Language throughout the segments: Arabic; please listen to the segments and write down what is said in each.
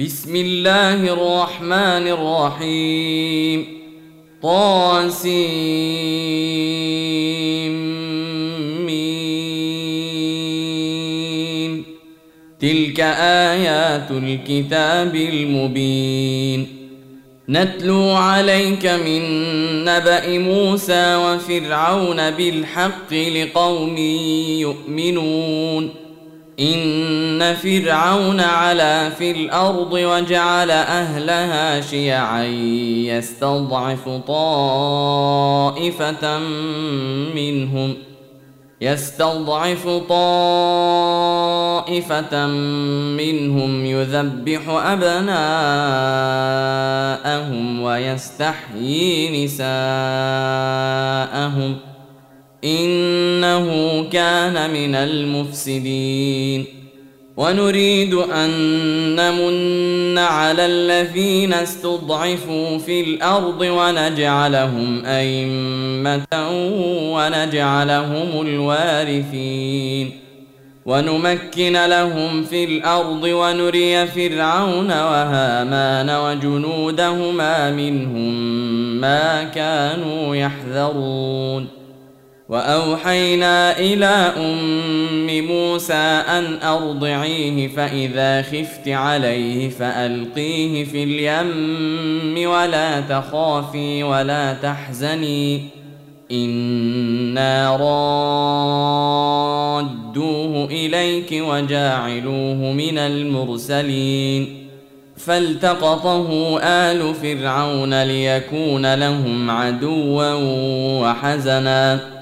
بسم الله الرحمن الرحيم. طاسيم. تلك آيات الكتاب المبين. نتلو عليك من نبأ موسى وفرعون بالحق لقوم يؤمنون. ان فرعون علا في الأرض وجعل اهلها شيعا يستضعف طائفه منهم يستضعف طائفة منهم يذبح أبناءهم ويستحيي نساءهم ۖ إنه كان من المفسدين. ونريد أن نمن على الذين استضعفوا في الأرض ونجعلهم أئمة ونجعلهم الوارثين. ونمكن لهم في الأرض ونري فرعون وهامان وجنودهما منهم ما كانوا يحذرون. وأوحينا إلى أم موسى أن أرضعيه فإذا خفت عليه فألقيه في اليم ولا تخافي ولا تحزني إنا رادوه إليك وجاعلوه من المرسلين فالتقطه آل فرعون ليكون لهم عدوا وحزنا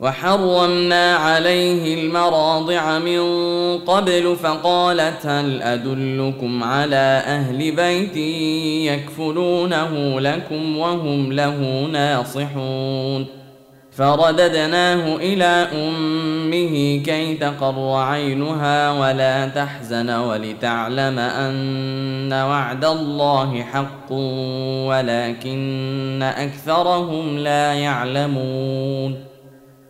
وحرمنا عليه المراضع من قبل فقالت هل أدلكم على أهل بيت يكفلونه لكم وهم له ناصحون؟ فرددناه إلى أمه كي تقر عينها ولا تحزن ولتعلم أن وعد الله حق ولكن أكثرهم لا يعلمون.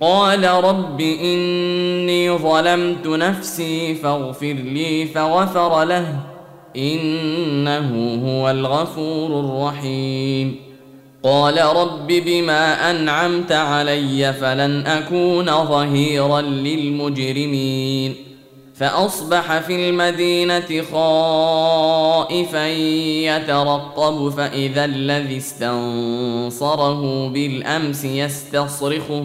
قال رب إني ظلمت نفسي فاغفر لي فغفر له إنه هو الغفور الرحيم. قال رب بما أنعمت علي فلن أكون ظهيرا للمجرمين. فأصبح في المدينة خائفا يترقب فإذا الذي استنصره بالأمس يستصرخه.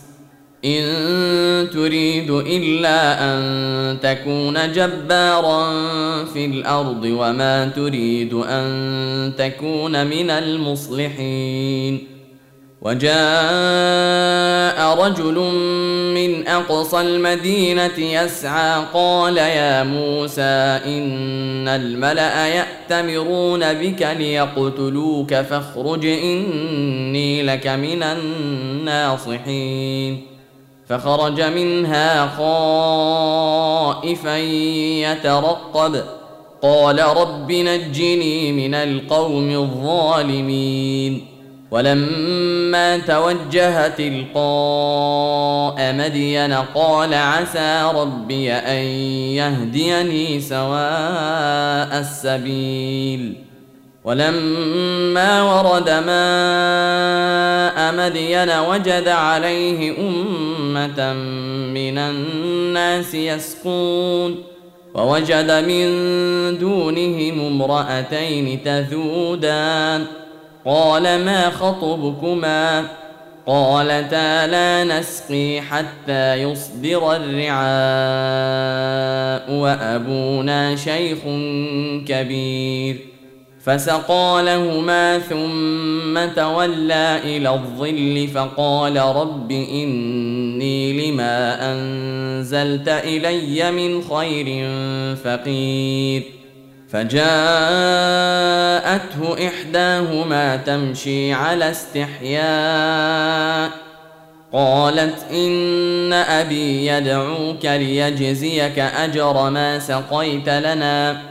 إن تريد إلا أن تكون جبارا في الأرض وما تريد أن تكون من المصلحين. وجاء رجل من أقصى المدينة يسعى قال يا موسى إن الملأ يأتمرون بك ليقتلوك فاخرج إني لك من الناصحين. فخرج منها خائفا يترقب. قال رب نجني من القوم الظالمين. ولما توجه تلقاء مدين قال عسى ربي أن يهديني سواء السبيل. ولما ورد ماء مدين وجد عليه أمة من الناس يسقون ووجد من دونهم امرأتين تذودان قال ما خطبكما قالتا لا نسقي حتى يصدر الرعاء وأبونا شيخ كبير فسقى لهما ثم تولى إلى الظل فقال رب إني لما أنزلت إلي من خير فقير فجاءته إحداهما تمشي على استحياء قالت إن أبي يدعوك ليجزيك أجر ما سقيت لنا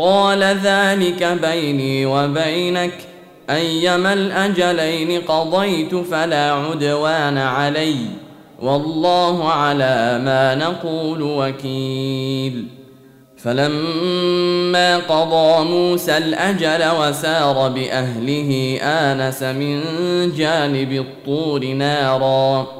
قال ذلك بيني وبينك. أيما الأجلين قضيت فلا عدوان علي. والله على ما نقول وكيل. فلما قضى موسى الأجل وسار بأهله آنس من جانب الطور نارا.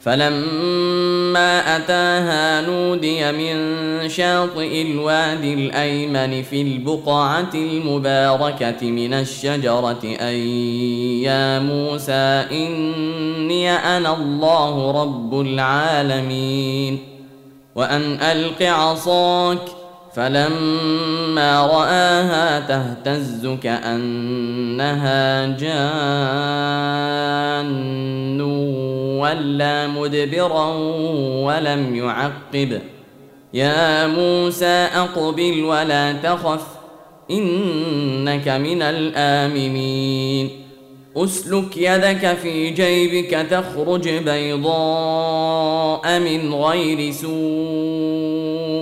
فلما أتاها نودي من شاطئ الوادي الأيمن في البقعة المباركة من الشجرة ان يا موسى إني أنا الله رب العالمين وأن ألق عصاك فلما رآها تهتز كأنها جان ولى مدبرا ولم يعقب. يا موسى أقبل ولا تخف إنك من الآمنين. أسلك يدك في جيبك تخرج بيضاء من غير سوء.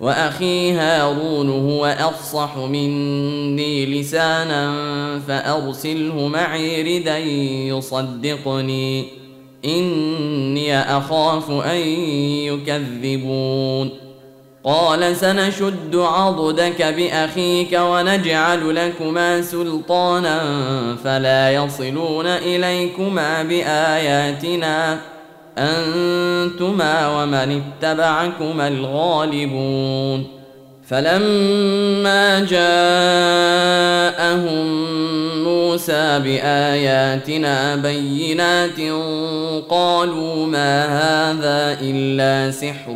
وأخي هارون هو أفصح مني لسانا فأرسله معي ردا يصدقني. إني أخاف أن يكذبون. قال سنشد عضدك بأخيك ونجعل لكما سلطانا فلا يصلون إليكما بآياتنا. أنتما ومن اتبعكما الغالبون فلما جاءهم موسى بآياتنا بينات قالوا ما هذا إلا سحر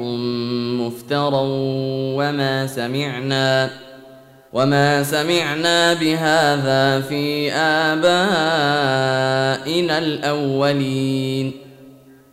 مفترى وما سمعنا وما سمعنا بهذا في آبائنا الأولين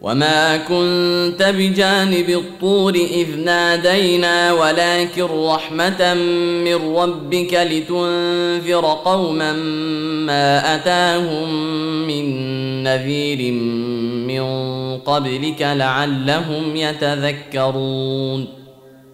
وما كنت بجانب الطور اذ نادينا ولكن رحمه من ربك لتنذر قوما ما اتاهم من نذير من قبلك لعلهم يتذكرون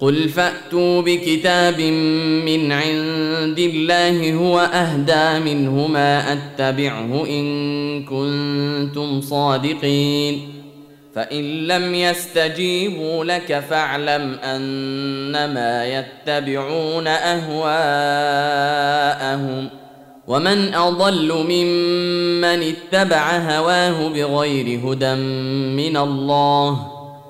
قل فاتوا بكتاب من عند الله هو اهدى منهما اتبعه ان كنتم صادقين فان لم يستجيبوا لك فاعلم انما يتبعون اهواءهم ومن اضل ممن اتبع هواه بغير هدى من الله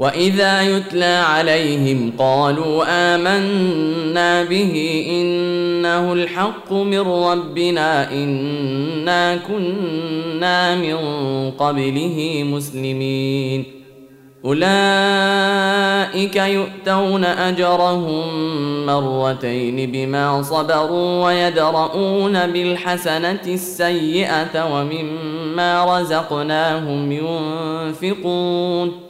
واذا يتلى عليهم قالوا امنا به انه الحق من ربنا انا كنا من قبله مسلمين اولئك يؤتون اجرهم مرتين بما صبروا ويدرؤون بالحسنه السيئه ومما رزقناهم ينفقون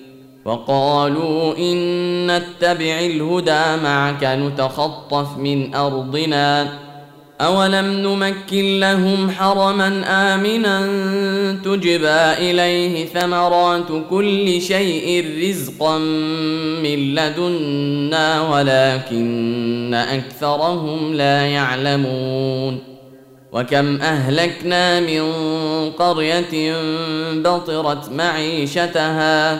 وقالوا إن نتبع الهدى معك نتخطف من أرضنا. أولم نمكن لهم حرما آمنا تجبى إليه ثمرات كل شيء رزقا من لدنا ولكن أكثرهم لا يعلمون. وكم أهلكنا من قرية بطرت معيشتها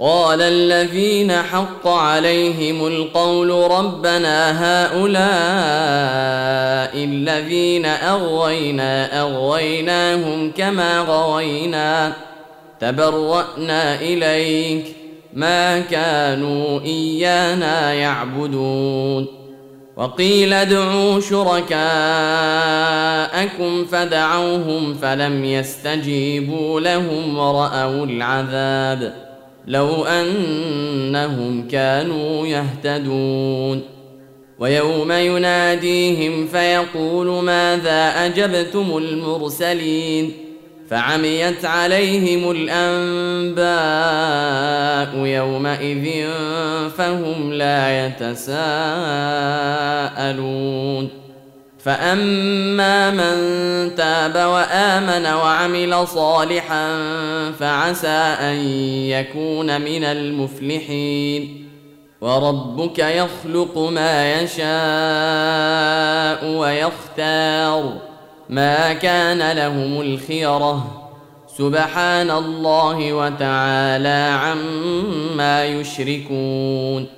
قال الذين حق عليهم القول ربنا هؤلاء الذين أغوينا أغويناهم كما غوينا. تبرأنا إليك ما كانوا إيانا يعبدون. وقيل ادعوا شركاءكم فدعوهم فلم يستجيبوا لهم ورأوا العذاب. لو أنهم كانوا يهتدون. ويوم يناديهم فيقول ماذا أجبتم المرسلين؟ فعميت عليهم الأنباء يومئذ فهم لا يتساءلون. فاما من تاب وامن وعمل صالحا فعسى ان يكون من المفلحين وربك يخلق ما يشاء ويختار ما كان لهم الخيره سبحان الله وتعالى عما يشركون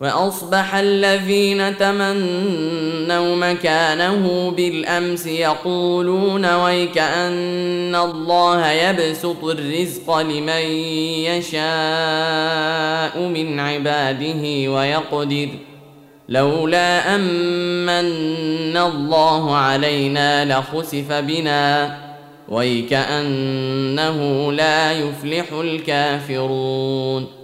وأصبح الذين تمنوا مكانه بالأمس يقولون ويك ان الله يبسط الرزق لمن يشاء من عباده ويقدر. لولا أمن الله علينا لخسف بنا. ويكأنه لا يفلح الكافرون.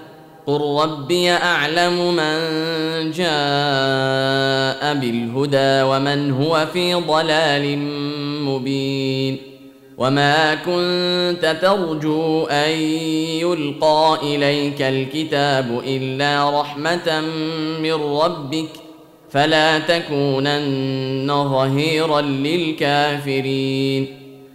قل ربي اعلم من جاء بالهدى ومن هو في ضلال مبين وما كنت ترجو ان يلقى اليك الكتاب الا رحمه من ربك فلا تكونن ظهيرا للكافرين